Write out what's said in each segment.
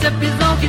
se pi zo ki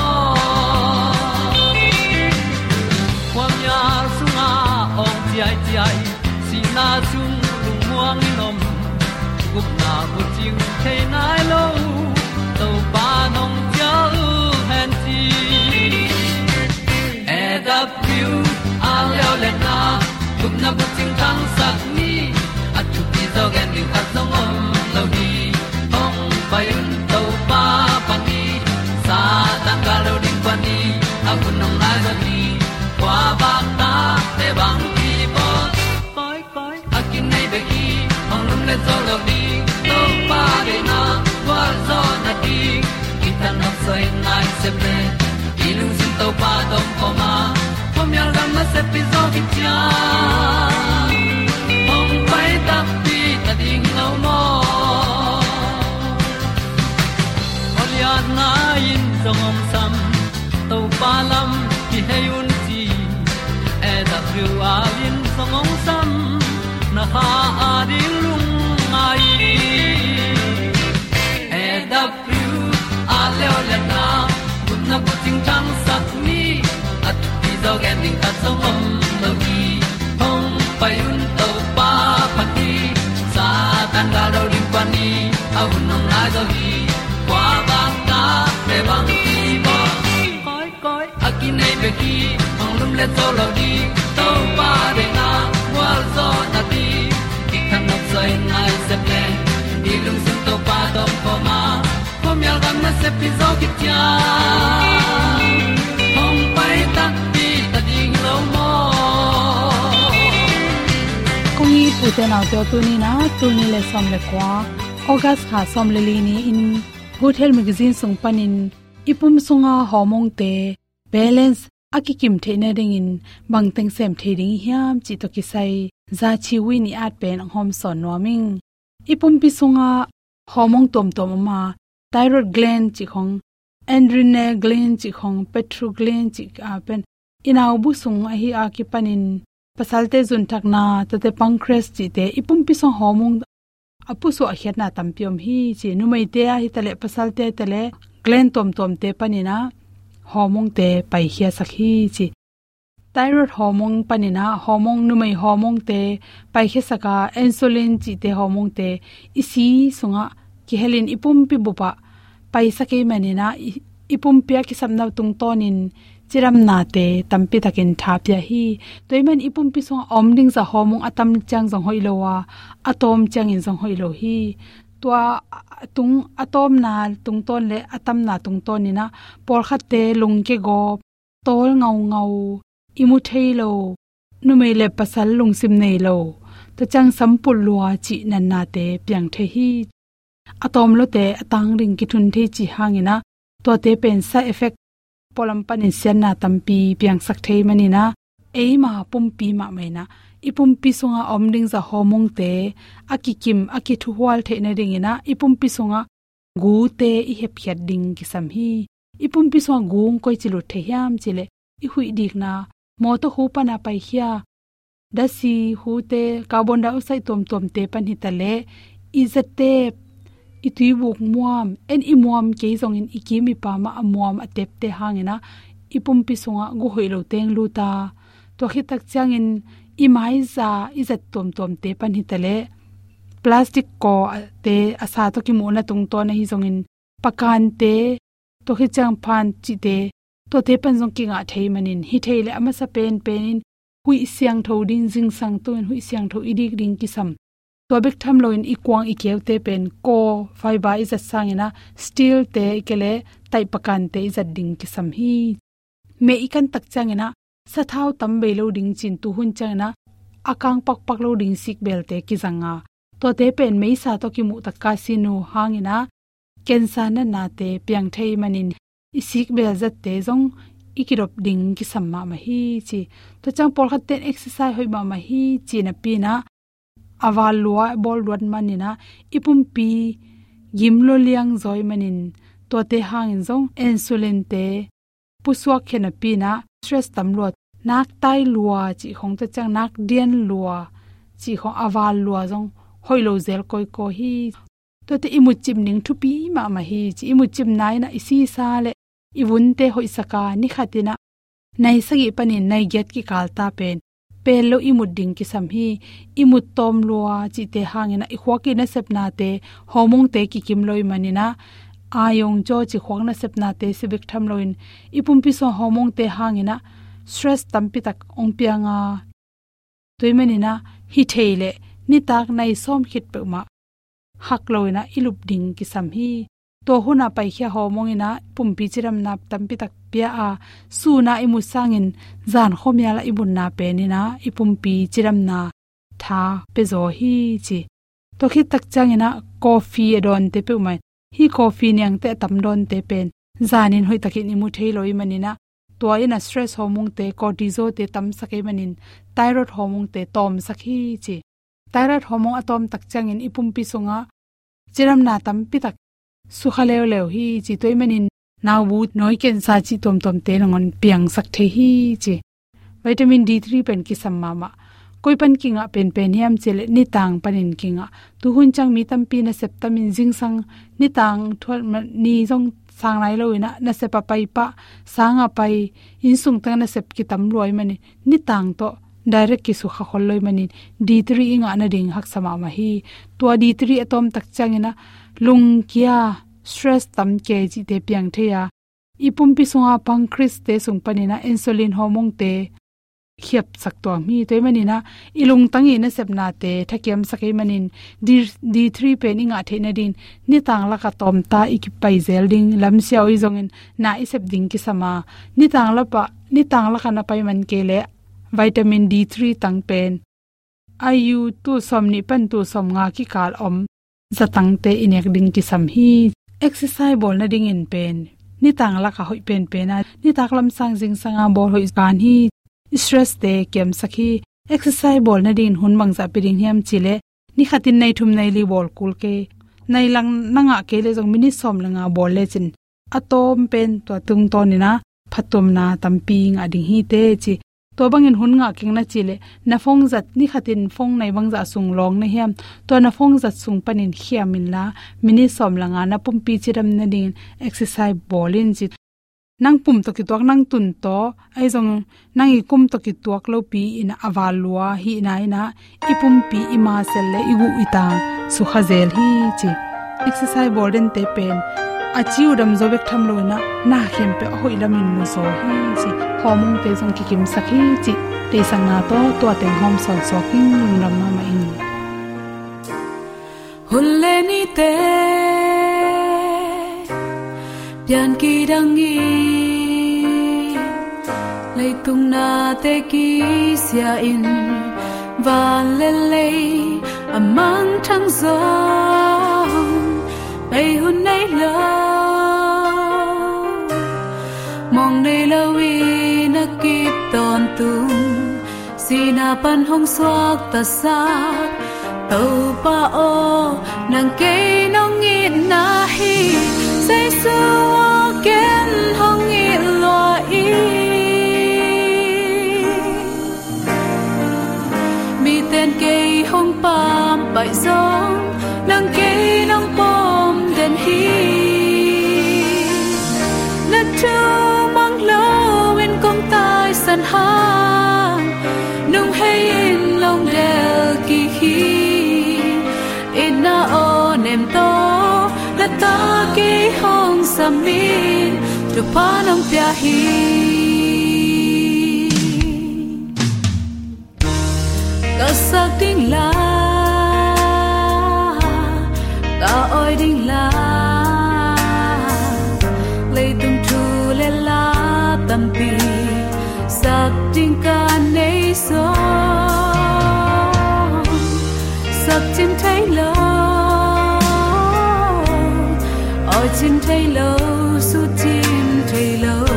na chung lung muang ni nom. Gup na bu ting te nai lo to pa nong pia u han ti e da piu a leo le na. Gup na bu ting tang sat ni se ple ilung sin to pa tom poma ma pom yal gam na se pi zo ki cha. Ong pai ta pi ta ding lo mo Olia na in song om sam to pa lam ki hay un ti zo gen ding ta song om lo gi hong pai un to pa pa ti sa tan ga do ri pa ni au nong lai do gi kwa ba ta pe bang ti ba koi koi akin nei be ki ong lum le zo lo di to pa de na wa zo na ti ki kan nok sai nai se ple ni lung sun to pa do pa ma. Pom yal gam na se pi zo ki tia kong i pu te tu ni na tu ni le som le kwa august kha som le li ni in good health magazine sung panin ipum sunga homong te balance akikim the na ding in bangteng sem the ding hiam chi to ki sai za chi wi ni at pen hom son noming ipum pi sunga homong tom tom ma thyroid gland chi khong adrenal gland chi khong petro gland chi a pen inaw bu sung a hi a ki panin pasalte zun takna tate pancreas chi te ipum piso homung apu so a khetna tampiom hi, chi numai te a hi tale pasalte tale gland tom tom te panina homung te pai khia sakhi, chi thyroid hormone panina hormone, numai hormone te pai khe saka, insulin chi te hormone te isi sunga ki helin ipum pi bupa pai sake manina ipum pia ki samna tung tonin chiram na te, tampi takin thapya hi. Toiman ipum pi song omding za homung atam chang jong hoilowa atom chang in jong hoilo hi. Tua, tung, atom na, tung ton le, atam na tung ton ni na por kha te, lung ke go. Tol ngau ngau. Imu thailo nu me le pasal lung sim nei lo. To chang sampul lua chi nan na te, piang the hi. Atom lo te, atang ring ki thun the chi hangina to te pen sa effect polam panin sian na tampi piang sak thei mani na. Eima pum pi ma mai na. Ipum pi sunga omding za homong te. Akikim akithu hwal the na ding ina. Ipum pi sunga gu te i hep khat ding ki sam hi. Ipum pi sunga gung koi chilu the yam chile. I hui dik na. Mo to hu pa na pai hia. Da si hu te. Carbon dioxide tom tom te pan hi tale izate itui buk muam, en i muam ke zong in ikimi pa ma amuam atep te hangena ipum pi sunga gu hoilo teng lu ta. To khi tak chang in i mai za i zat tom tom te pan hi tale plastic ko te asa to ki mo na tung to na hi zong in pakan te. To khi chang phan chi te. To te pan zong ki nga thei manin hi thei le ama sa pen pen in hui siang tho ding jing sang to in hui siang tho idik ding ki sam to bek tham lo in ikwang ikew te pen ko fiber is a sangina steel te kele tai pakan te izat ding ki sam hi. Me ikan tak changena sathau tam be lo ding chin tu hun changena, akang pak pak lo ding sik bel te ki zanga to te pen me sa to ki mu tak ka sinu hangina kensa na na te piang thei manin. Isik bel zat te zong, ikirop ding ki samma ma hi chi. To chang por khat ten exercise hoi ma ma hi chi na pi na awal lua bol ruan manina ipum pi gimlo liang zoi manin to te hang zong insulin te puswa khena pi na stress tam lo nak tai lua, chi khong ta chang, nak dien lua, chi khong awal lua zong hoilo zel koi ko hi. To te imu chim ning thu pi ma ma hi, chi imu chim nai na isi sa le, iwun te hoi saka ni khatina nai sagi pani nai get ki kalta pen pelo imut ding ki sam hi, imut tom lua, chi te hangena i khwaki na sepna te, homong te ki kim loi manina. Ayong cho chi khwang na sepna te, sibik tham loin. Ipum pi so homong te hangena stress tampi tak ong pianga toimanina hi theile, ni tak nai som khit pe ma hak loina, ilup ding ki sam hi to huna pai khia homongina pumpi chiram nap tampi tak pia a su na imu sangin, zan khomya la ibun na pe ni na ipumpi chiram na tha pe zo hi chi. To khit tak changina, coffee e don te pe mai hi coffee niang te tam don te pen. Zanin hoi takin imu theiloi manina to ina stress hormone te cortisol te tam sakai manin thyroid hormone te tom sakhi chi. Thyroid hormone atom tak changin ipumpi sunga chiram na tam pi tak สุขเลวเลวฮีจีตัวมันินนาวูน้อยเกนซาจิตอมตอมเตนงอนเปียงสักเทฮีจีวิตามินดีทรีเป็นกิสัมมามะกอยปันกิงอะเป็นเป็นเฮมเจเลนิตังปันินกิงอะตุหุนจังมีตัมปีนะเซปตามินซิงซังนิตังทวดมันนีซงสางไรเลยนะนะเซปะไปปะสางอะไปอินสุงตังนะเซปกิตำรวยมันนี่นิตังโต direct ki sukha khol loi manin d3 inga na ding hak sama ma hi to d3 atom tak changena lung kia stress tam ke ji te piang theya ipum pi sunga pancreas te sung panina insulin hormone te khiap sak to mi toy manina ilung tangi na sepna te thakem sakai manin d3 pen inga the na din. Ni tang la ka tom ta iki pai zel lam siaw i zongin na i sep ding ki sama ni tang la pa, ni tang la kana pai man ke le vitamin d3 tang pen. Ayu tu somni pan tu som nga ki kal om zatang te inek ding ki sam hi. Exercise bol na ding in pen. Ni tang la ka hoi pen pen na ni tak lam sang jing sanga bol hoi kan hi. Stress te kem sakhi exercise bol na din hun mangza piring hiam chile ni khatin nei thum nei li bol kul ke. Nei lang nanga ke le jong mini som langa bol le chin. Atom pen to tung to ni na. Phatom na tampi nga ding hi te chi to bangin hun nga king na chile. Na phong zat ni khatin phong nai bang za sung long na hiam. To na phong zat sung panin hiamin la. Mini som langa na pumpi chiram na din exercise bolin chi. Nang pum to ki tuak nang tun to. Ai zong nang i kum to ki tuak lo pi in awalwa hi na ina. Pum pi ima sel le igu ita su khazel hi chi. Exercise burden te pen. Achiu udam zo bek tham lo na. Na khem pe hoi lamin mu zo hi chi homong te zong ki kim sakhi chi te sang na to to teng hom son so king lung ram ma ma in hulle ni te pian ki dang lấy tung na te ki sia in và lên lê à mang trăng bay hun nay lơ mong nay lâu kịp tòn tung si na pan hong xoak ta sak tàu pa o nàng kê nong ngit na hi. Say su kén hong nghi lo y. Tên cây hong pa bại giông, nàng cây nang bom đèn hi. Na chu ha nung hay in long del ki hi in na o nem to la ta ki hong samin tu pa nong pya hi. Sắc đinh la ta oi đinh la. Lấy tung thu lên la tâm pi sắc tình ca nấy gió sắc chim thấy lâu ở chim thấy lâu su chim thấy lâu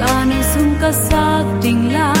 ta nên sung ca sắc đinh lao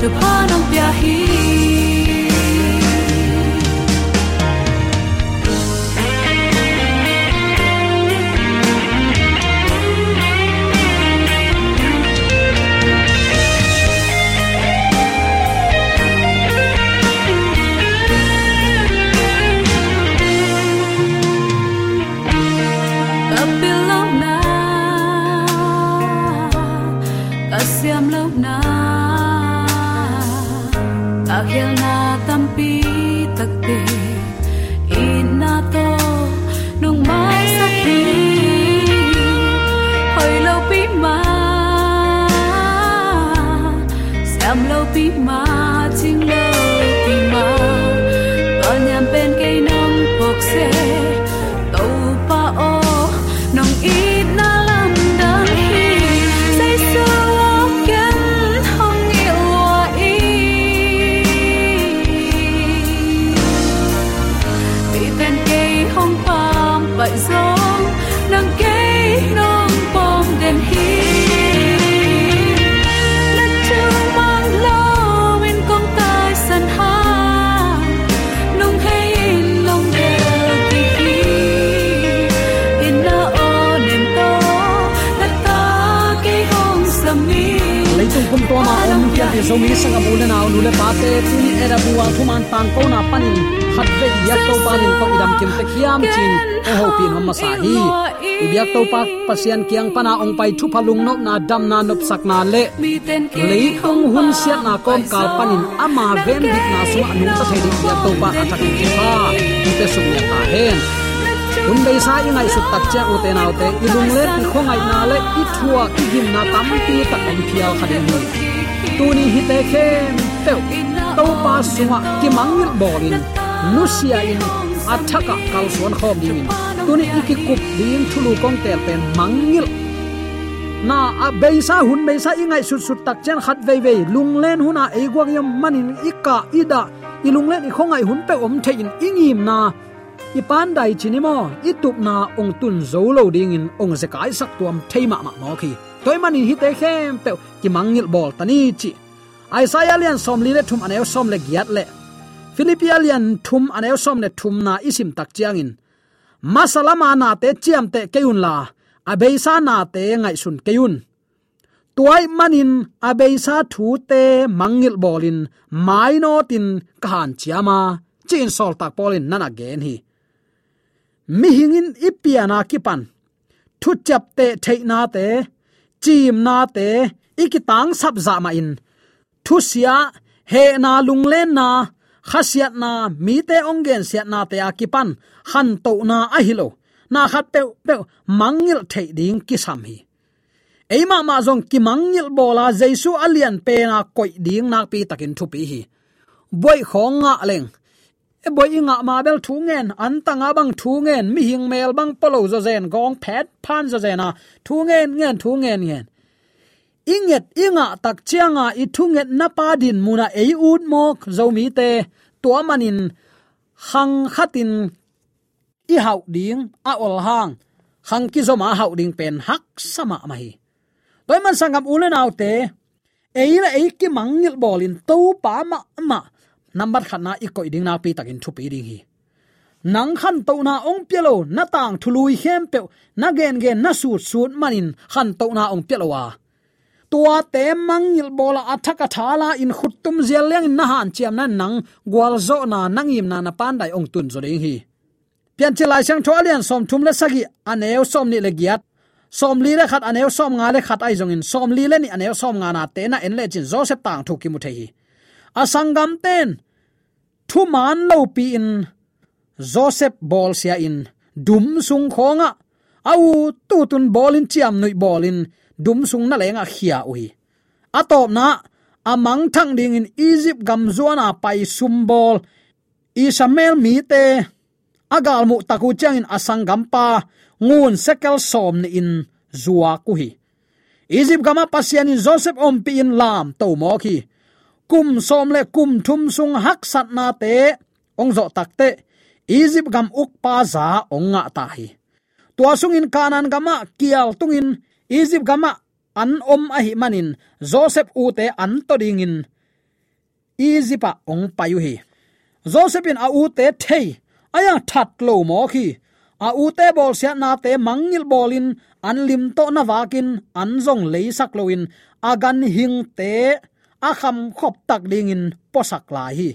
tu pa nong zomi sanga bul na nu le pa te tu era buwa thuman tan ko na panin khat ve ya to panin to idam kim te khiam chin o ho pin hom sa hi ibyak to pa pasian kiang pana ong pai thu phalung nok na dam na nop sak na le lei ong hun siat na kom kal panin ama ven dik na su anu ta thei dik ya to pa atak ki pa te sum ya ta hen un bei sa i ngai su tak cha u te nau te i lung le ti khongai na le i thua ki gim na tam pi ta om phial khadin ni tuni hi te khem pe to pa sunga ki mangil bolin nusia in athaka kal suan khom ding tuni iki kup din thulu kong tel pen mangil na a beisa hun beisa ingai sut sut tak chen khat vei vei. Lung len huna e gwak yam manin ika ida ilung len i khongai hun pe om thein ingim na. I pan dai chinimo i tup na ong tun zo lo ding in ong se kai sak tuam theima ma mo khi toy manin hi te khem pe ki mangil bol tani chi Isaiah lian som li le thum anew som le giat le Philippia lian thum anew som le thum na isim tak chiang in. Masalama na te chiam te keun la abeisa na te ngai sun keun tuai manin abeisa thu te mangil bolin maino tin kahan chiama chin sol tak polin nana gen hi. Mi hingin ipiana kipan thu chap te theina te chim na te ikitang sap za ma in. Thu sia, he na lunglen na khasiat na, mi te ongen siat na te akipan han to na ahilo na khat pe pe mangil thei ding kisam hi. Eima ma zong ki mangil bola jesu alian pe na koi ding nak pi takin thu pi hi. Boy khonga leng e boy inga ma bel thu ngen an tanga bang thu ngen mi hing mel bang polo zo zen, gong phet phan zo zena thu ngen ngen thu ngen. Ngen inget inga tak chianga i thu nget na pa din muna e ut mok, zo mi te to manin, hang khatin i hau ding, a ol hang. Hang ki zo ma hau ding pen, hak sama mai toy man sangam ulen autte eila la e mangil bolin to pa ma ma number khat na koi ding na pi takin thu pi ding hi. Nang khan to na ong pelo na tang thului hem pe, na gen gen na su su manin khan to na ong pelo wa. Tua te mangil bola athaka thala in khutum zel leng na han chiam na nang, gwal zo na nangim na na pan dai ong tun zo ding hi. Pian chilai sang tholian som thum le sagi aneu som ni le giat. Som li le khat aneu som nga le khat ai jong in. Som li le ni aneu som nga na te na en le chin joseph tang thu ki mu the hi. Asangam ten thu man lo pi in, joseph bol sia in, dum sung khonga au, tu tun bolin chiam nui bolin dum sung na lenga khia ui. Atop na amang thang ding in egypt gam zuana pai sumbol isamel mi te agal mu taku chang in asang pa, ngun sekel som ni in zuwa ku hi egypt gama pasian in joseph om pi in lam to mo ki kum som le kum thum sung hak sat na te, ong zo takte egypt gam uk pa za ong nga ta hi. Tua sung in kanan gama ah, kial tung in, egypt gama ah, an om a hi manin joseph u te an to ding in. Egypt ong payu hi. Joseph in a u te thei, aya that lo mo khi. A u te bol sia na te mangil bolin an lim to na wakin an zong leisak loin agan hing te akham khop tak ding in posak lai hi.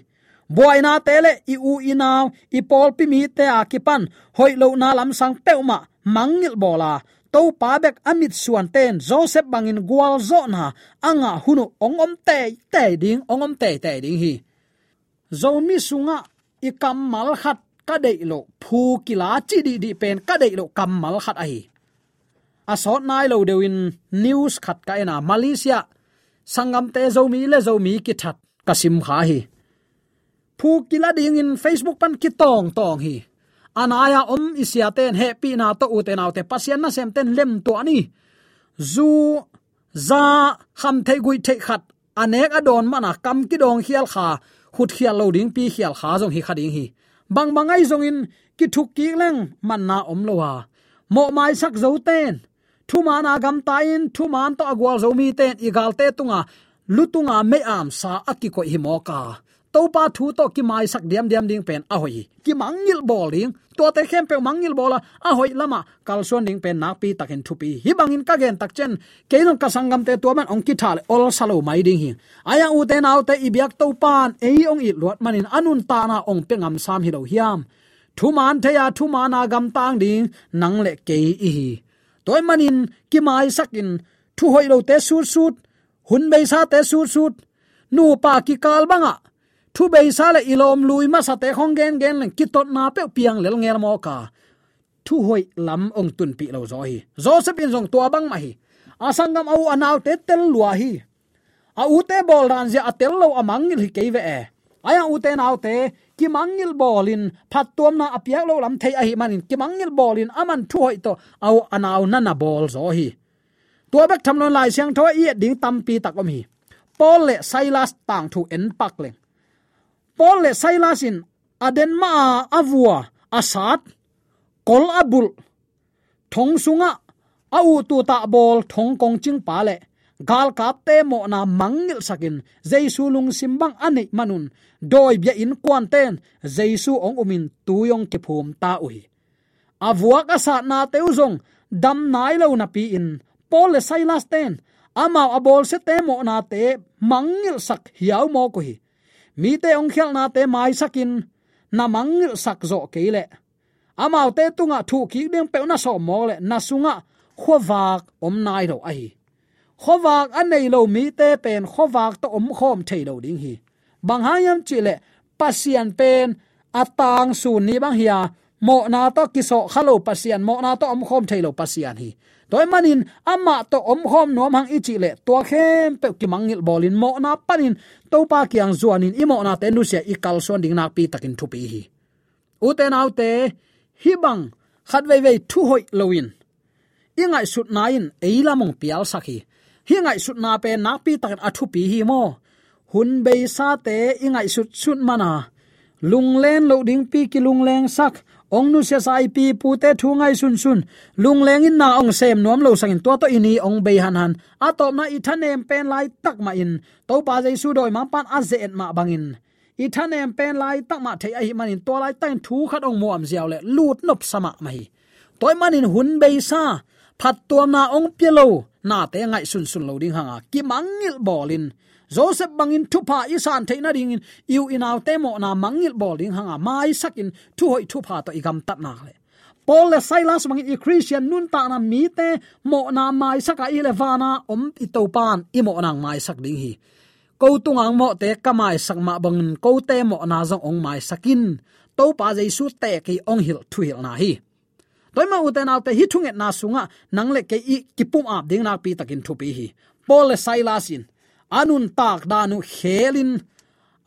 Boina tele i u ina i pol pi mi te a kipan hoi lo na lam sang peuma mangil bola to pa bek amit suan ten, joseph bangin gwal zo na, anga hunu ong om te te ding, ong om te te ding hi. Zomi sunga, i kam mal khat, ka dei lo, phu kila chi di di pen, ka dei lo kam mal khat ai a sot nai lo dewin news khat ka ena malaysia sangam te zomi le zomi ki that kasim kha hi. Phu kila ding in facebook pan ki tong tong hi. Anaya om isia ten happy na to uten autte pasian na sem ten lem to ani. Zu, za ham thei gui thei khat, anek adon mana kam ki dong khial kha, khut khial lo ding pi khial kha jong hi khading hi. Bang bangai jong in, ki thuk ki leng, man na om lo wa mo mai sak zo ten thu man agam ta in thu man to agwal zo mi ten, igal te tunga, lutunga me am sa aki ko hi mo ka. To pa thu to ki mai sak diam diam ding pen a hoi. Ki mangil bowling to te khem pe mangil bola, a hoi lama, kal suan ding pen nak pi takin thu pi. Hi bangin ka gen tak chen, keinon ka sangam te to man ong ki thal ol salo mai ding hi. Aya u te nau te ibyak to pan, ei ong i lot manin, anun ta na ong pe ngam sam hi lo hiam. Thu man the ya thu mana gam tang ding nang le ke i hi toy manin ki mai sakin thu hoi lo te sut sut hun be sa te sut sut nu pa ki kal banga thu be sa le ilom lui ma sa te khong gen gen len ki tot na pe piang lel ngel mo ka thu hoi lam ong tun pi lo zo hi joseph in jong tua bang ma hi asangam au anaw te tel lua hi a u te bol ran ja atel lo amang hi keive e aya u te naw te ki mangil bolin, phat tuam na apiak lo lam thei a hi manin. Ki mangil bolin, aman thu hoi to, au anaw na na bol zo hi. Tua bek tham lon lai siang tho, i ding tam pi tak om hi. Paul le Silas tang thu en pak leng. Paul le Silasin aden ma avua asat kol abul thong sunga au tu ta bol thong kong ching pa le gal kap te mo na mangil sakin. Jaisu lung simbang ani manun. Doi bia in kwan ten. Jaisu ong umin tuyong ke phum ta ui. Avua ka sa na teu zong dam nai lo na pi in. Paul le Silas ten. Amao abol se te mo na te mangil sak hiao mo ko hi mi te ong khel na te mai sakin. Na mangil sak zo le, amau te tunga thu ki ding pe na so mo le na sunga. Khowak om nai ro ai khowak anei lo mi te pen, khowak to om khom thei lo ding hi. Bang hayam chi le, pasian pen atang su ni bang hiya mo na to kiso khalo pasian, mo na to om khom thei lo pasian hi. Toy manin ama to om khom nom hang ichi le to khem pe ki mangil bolin, mo na panin, to pa kyang zuanin imo na te nusia i kalson ding na pi takin thupi hi. U te nau te, hi bang, khat vei vei thu hoi loin ingai sut nain in pial sakhi hi ngai sut na pe na pi takin athu pi hi mo. Hun be sa te i ngai sut sut mana. Lung len lo ding pi ki lung leng sak. Ong nu se sai pi pu te thu ngai sun sun. Lung leng in na ong sem nom lo sangin to to ini ong be han han. A to na i thanem pen lai tak ma in. To pa jai su doi ma pan a ze et ma bangin i thanem pen lai tak ma thei a hi manin to lai tan thu khat ong mo am ziaw le. Lut nop sama ma hi. Toy manin hun be sa. Phat tuam na ong pielo na te ngai sun sun lo ding hanga. Ki mangil bolin. Joseph bangin thupa isan theina ding in. You in out te mo na mangil bol hanga. Mai sakin thu hoi thupa to igam tat na le Paul le Silas mangin i Christian nun ta na mi te mo na mai saka i levana om i to pan i mo nang mai sak ding hi. Ko tungang mo te kamai sak ma bangin. Ko te mo na jong ong mai sakin. To pa jaisu te ki ong hil thu hil na hi toy ma uten alte hi thunget na sunga nangle ke i kipum ap ding na pi takin thu pi hi. Paul le Silas in anun tak danu helin.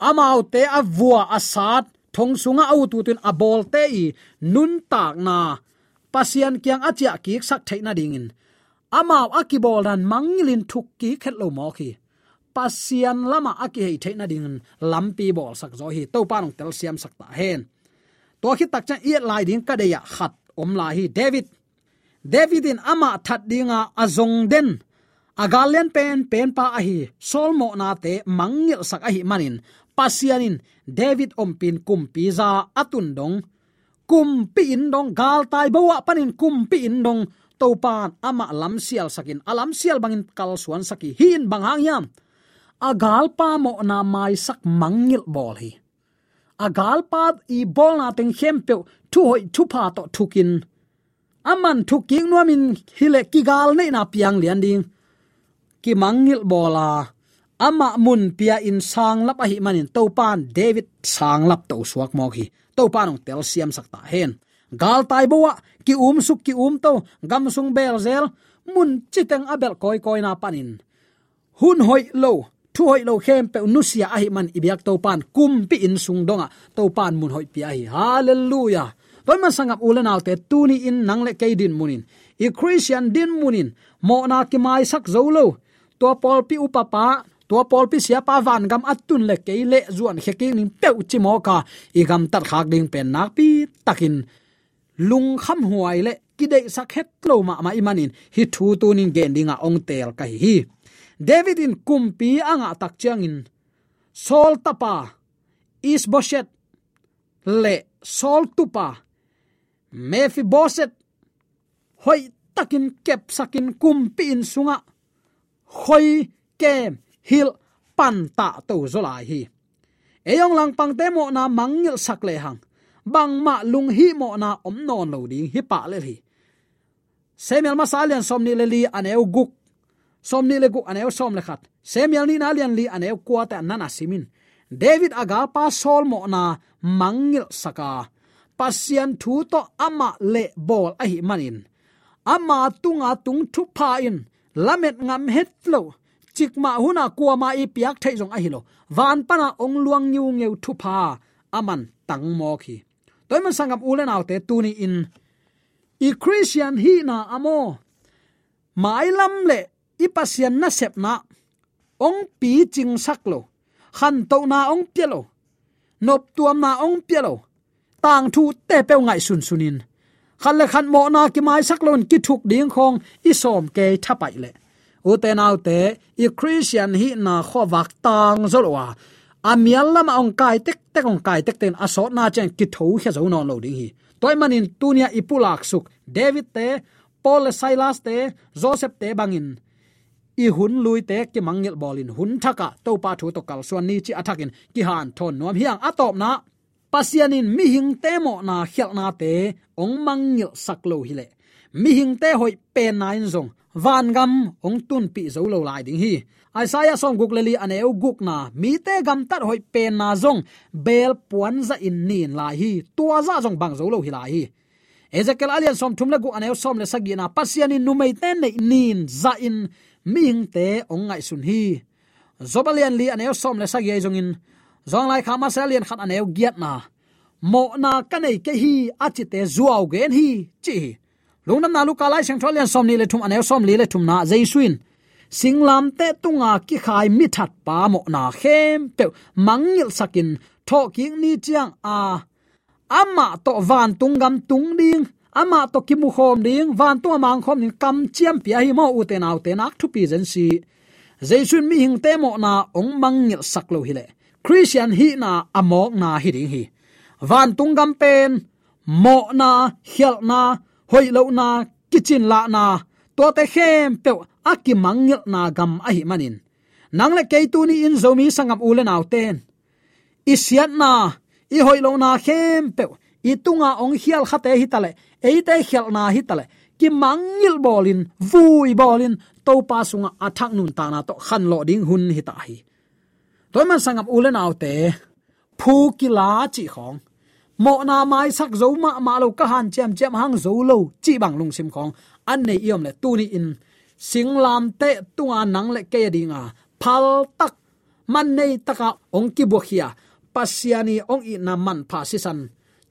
Amaute avua asat thong sunga au tu tin abol te i. Nun tak na. Pasian kyang achia ki sak theina dingin. Amau akibol dan mangilin thuk ki khet lo mo ki pasian lama aki hei theina dingin. Lampi bol sak zo hi. To panong tel siam sak ta hen. To khi tak cha i lai ding ka de ya khat omla hi david. David in ama that dinga azong den. Agalian pen pen pa ahi solmo na te mangil sak ahi manin. Pasianin, david ompin kumpi za atun dong. Kumpi in dong, gal tai bawa panin kumpi in dong. Topan ama lam sial sakin, alam sial bangin kal suan saki hin banghang yam. Agal pa mo na mai sak mangil bol hi agal pa i bol na teng hem pe thu hoi thu pa to thukin aman thuking nuamin hile kigal nei na piang lian ding. Ki mangil bola ama mun pia in sang lap a hi manin to pan david sang lap to suak mo hi to pan ong tel siam sakta hen. Gal tai bowa ki um suk ki um to, gam sung bel zel, mun chiteng abel koi koi na panin. Hun hoi lo thu hoi lo khem pe nusia ahi man ibyak to pan kum pi in sung donga. To pan mun hoi pi ahi hallelujah. Vâng Toy man sangap ulen alte tuni in nangle keidin munin. I christian din munin mo na ki mai sak zo lo to pol pi upapa to pol pi sia pa van gam atun le ke le zuan khe ke ning pe uchi mo ka i gam tar khak ding pen nak pi takin lung kham huai le ki dei sak het lo ma ma imanin hi thu tunin gen dinga ong tel ka hi david in kumpi anga tak chiang in sol tapa. Isboshet le sol tupa. Mefi boset hoi takin kep sakin kumpi in sunga. Khoi kem hil pan ta to zolai hi. Eyong lang pang te mo na mangil sak le hang. Bang ma lung hi mo na om non lo ding hi pa le hi semel ma salian somni le li aneu guk somni le gu aneu som le khat semial ni na lian li aneu kwa ta nana simin david aga pa sol mo na mangil saka. Pasian thu to ama le bol a hi manin. Ama tunga tung thu pa in. Lamet ngam het lo. Chikma huna kwa ma i piak thai jong a hilo van pana ong luang nyu ngeu thu pa aman tang mo khi. Toy man sangam ulen autte tuni in. I christian hi na amo. Mailam le ipasian na sep na, ong pi ching sak lo. Khan to na ong pielo nop tuam na ong pielo tang thu te pe ngai sun sunin. Khan le khan mo na ki mai sak lon ki thuk ding khong, i som ke thapai le. U te nau te, i christian hi na kho wak tang zolwa amial lama ong kai tek tek, ong kai tek ten asot na chen ki tho he zo non lo ding hi. Toy manin tunia ipulak suk. David te, paul silas te, joseph te bangin i hun lui te ki mangil bolin hun thaka to pa thu to kal suan ni chi athakin ki han thon nom hiang. Atop na, pasianin mi hing te mo na khel na te, ong mangil saklo hile mi hing te hoi pe nain zong, van gam ong tun pi zo lo lai ding hi. Isaiah song guk leli ane u guk na, mi te gam tat hoi pe na zong, bel puan za in nin lai hi, tua za zong bang zo lo hi lai hi. Ezekiel alian som thum la gu ane som le sagi na, pasianin numei ten nei nin za in mi te ong ngai sun hi. Zobalian li ane som le sagi jong in. Zong lai khama salian khat ane giat na mo na kanai ke hi achite zuaw gen hi chi lungnam na lu kalai sang tholian som ni le thum ane som li le thum na jaisuin singlam te tunga ki khai mi that pa mo na khem pe mangil sakin tho ki ni chiang à. a ama to van tungam tung ding ama to kimu khom ding, van tu amang khom ni kam chiam pi hi mo u te nau te nak thu pi zen si. Jaisun mi hing te mo na ong mangil saklo hi le. Christian hi na amok na hi ding hi. Van tungam pen, mo na, hial na, hoi lo na kitchen la na, to te khem pe aki ngil na gam a hi manin. Nang le ke tu ni in zomi sangam ule naw ten. Isiat na, i hoi lo na khem pe itunga ong hial khate hitale tale ei te hial na hi tale ki mangil bolin vui bolin to pa sunga athak nun ta na to khan lo ding hun hi ta hi toy man sangam ule autte phu ki la chi khong mo na mai sak zo ma ma lo ka han chem chem hang zo lo chi bang lung sim khong an nei iom le tu ni in singlam te tunga nang le ke dinga phal tak man nei taka ong ki bo khia pasiani ong i na man pha si san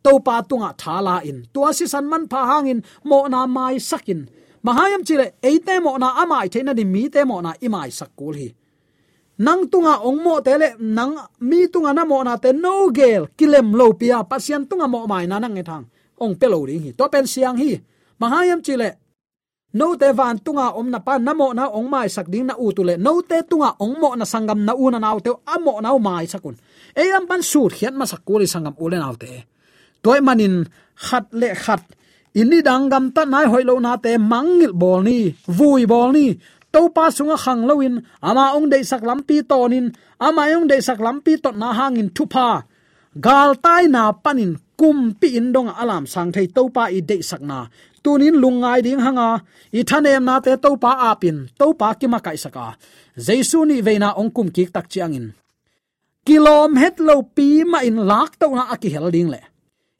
to pa tunga thala in. Tua si san man pha hangin mo na mai sakin mahayam chile, eite mo na amai theina ni mi te mo na imai sakul hi. Nang tunga ong mo tele nang mi tunga na mo na te no gel, kilem lo pia, pasian tunga mo mai na nang e thang. Ong pelo ring hi, to pen siang hi. Mahayam chile, no te van tunga om na pa namo na ong mai sak ding na u tule no te tunga ong mo na sangam na u na naw te amo na mai sakun e lam pan sur hian ma sakuli sangam ule naw te toy manin khat le khat. Ini dangam ta nai hoilo na te mangil bol ni, vui bol ni. To pa sunga khang loin ama ong dei sak lampi tonin ama ong dei sak lampi to na hangin thupa. Gal tai na panin kum pi indong alam sang thei to pa i dei sak na. Tunin lungai ding hanga, i thanem na te to pa apin to pa ki ma kai saka. Jesu ni veina ong kum ki tak chiangin kilom het lo pi ma in lak to na aki hel ding le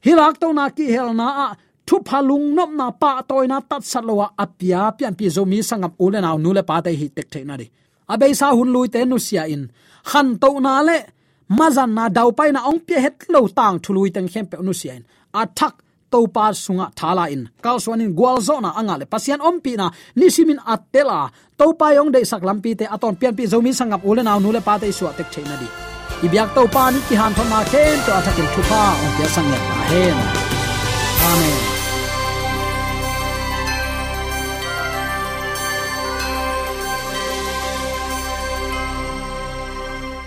hilak to na ki hel na ah, a thu phalung nop na pa toy na tat salowa ah, apia pian pi zo mi sangam ule na nu le pa te hi tek tek na abe sa hun lui te nu sia in. Khan to na le, mazan na dau pai na ong pia het lo tang thului teng khem pe nu sia in. Athak to pa sunga thala in. Kal swanin gwal zo na anga le. Pasian om pi na nisimin atela to pa yong de sak lampi te aton pian pi zo mi sangam ule na nu le pa te su tek tek na di ibyak to pa ni ki han thoma ken, to athakin thupa ong pia sang ya hen. Amen.